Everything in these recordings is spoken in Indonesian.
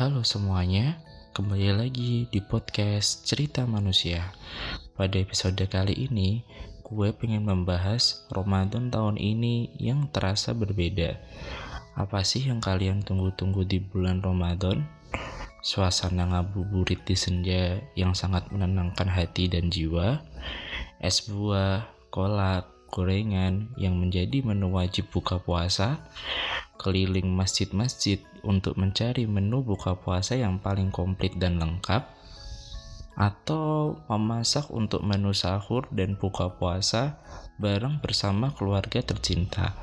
Halo semuanya, kembali lagi di podcast Cerita Manusia. Pada episode kali ini, gue pengen membahas Ramadan tahun ini yang terasa berbeda. Apa sih yang kalian tunggu-tunggu di bulan Ramadan? Suasana ngabuburit di senja yang sangat menenangkan hati dan jiwa, es buah, kolak, gorengan yang menjadi menu wajib buka puasa, keliling masjid-masjid untuk mencari menu buka puasa yang paling komplit dan lengkap, atau memasak untuk menu sahur dan buka puasa bareng bersama keluarga tercinta,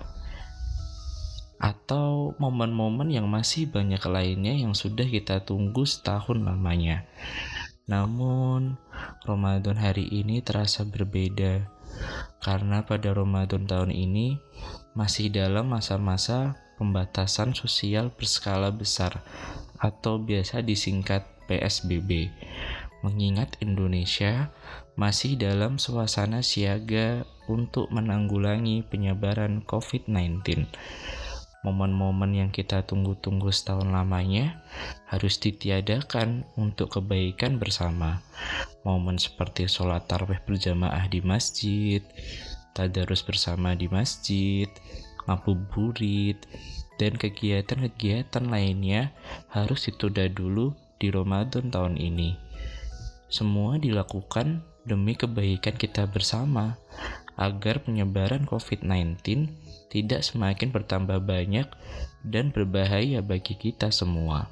atau momen-momen yang masih banyak lainnya yang sudah kita tunggu setahun lamanya. Namun, Ramadan hari ini terasa berbeda karena pada Ramadan tahun ini masih dalam masa-masa pembatasan sosial berskala besar atau biasa disingkat PSBB. Mengingat Indonesia masih dalam suasana siaga untuk menanggulangi penyebaran COVID-19. Momen-momen yang kita tunggu-tunggu setahun lamanya harus ditiadakan untuk kebaikan bersama. Momen seperti sholat tarawih berjamaah di masjid, tadarus bersama di masjid, ngabuburit, dan kegiatan-kegiatan lainnya harus ditunda dulu di Ramadan tahun ini. Semua dilakukan demi kebaikan kita bersama agar penyebaran COVID-19 tidak semakin bertambah banyak dan berbahaya bagi kita semua.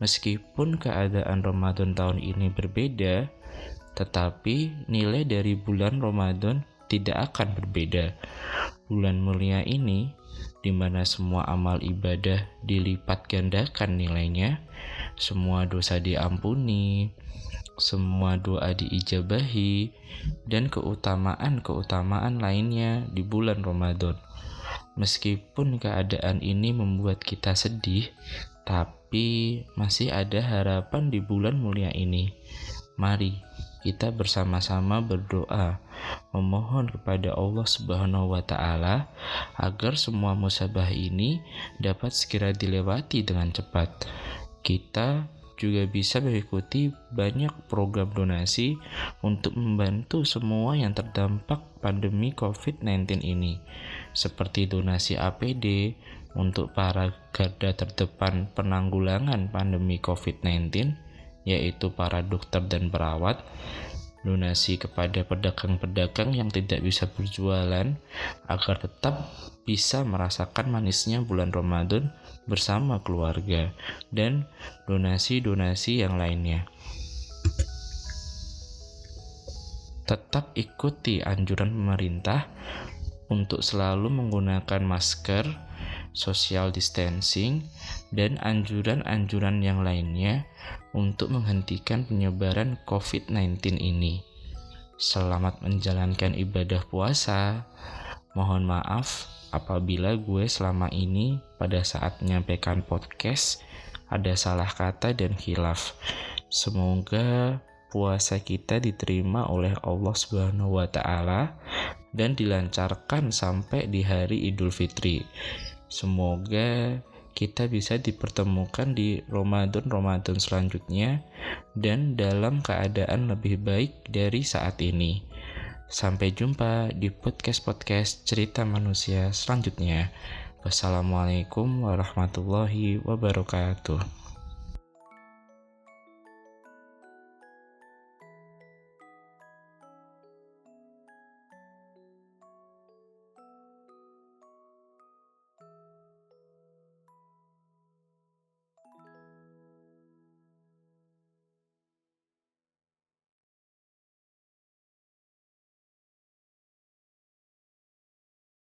Meskipun keadaan Ramadan tahun ini berbeda, tetapi nilai dari bulan Ramadan tidak akan berbeda. Bulan mulia ini, di mana semua amal ibadah dilipat gandakan nilainya, semua dosa diampuni, semua doa diijabahi, dan keutamaan-keutamaan lainnya di bulan Ramadan. Meskipun keadaan ini membuat kita sedih, tapi masih ada harapan di bulan mulia ini. Mari kita bersama-sama berdoa memohon kepada Allah Subhanahu wa taala agar semua musabah ini dapat segera dilewati dengan cepat. Kita juga bisa mengikuti banyak program donasi untuk membantu semua yang terdampak pandemi COVID-19 ini, seperti donasi APD untuk para garda terdepan penanggulangan pandemi COVID-19 yaitu para dokter dan perawat, donasi kepada pedagang-pedagang yang tidak bisa berjualan agar tetap bisa merasakan manisnya bulan Ramadan bersama keluarga dan donasi-donasi yang lainnya. Tetap ikuti anjuran pemerintah untuk selalu menggunakan masker, social distancing, dan anjuran-anjuran yang lainnya untuk menghentikan penyebaran COVID-19 ini. Selamat menjalankan ibadah puasa. Mohon maaf apabila gue selama ini pada saat menyampaikan podcast ada salah kata dan khilaf. Semoga puasa kita diterima oleh Allah Subhanahu wa taala dan dilancarkan sampai di hari Idul Fitri. Semoga kita bisa dipertemukan di Ramadan-Ramadan selanjutnya dan dalam keadaan lebih baik dari saat ini. Sampai jumpa di podcast-podcast cerita manusia selanjutnya. Wassalamualaikum warahmatullahi wabarakatuh.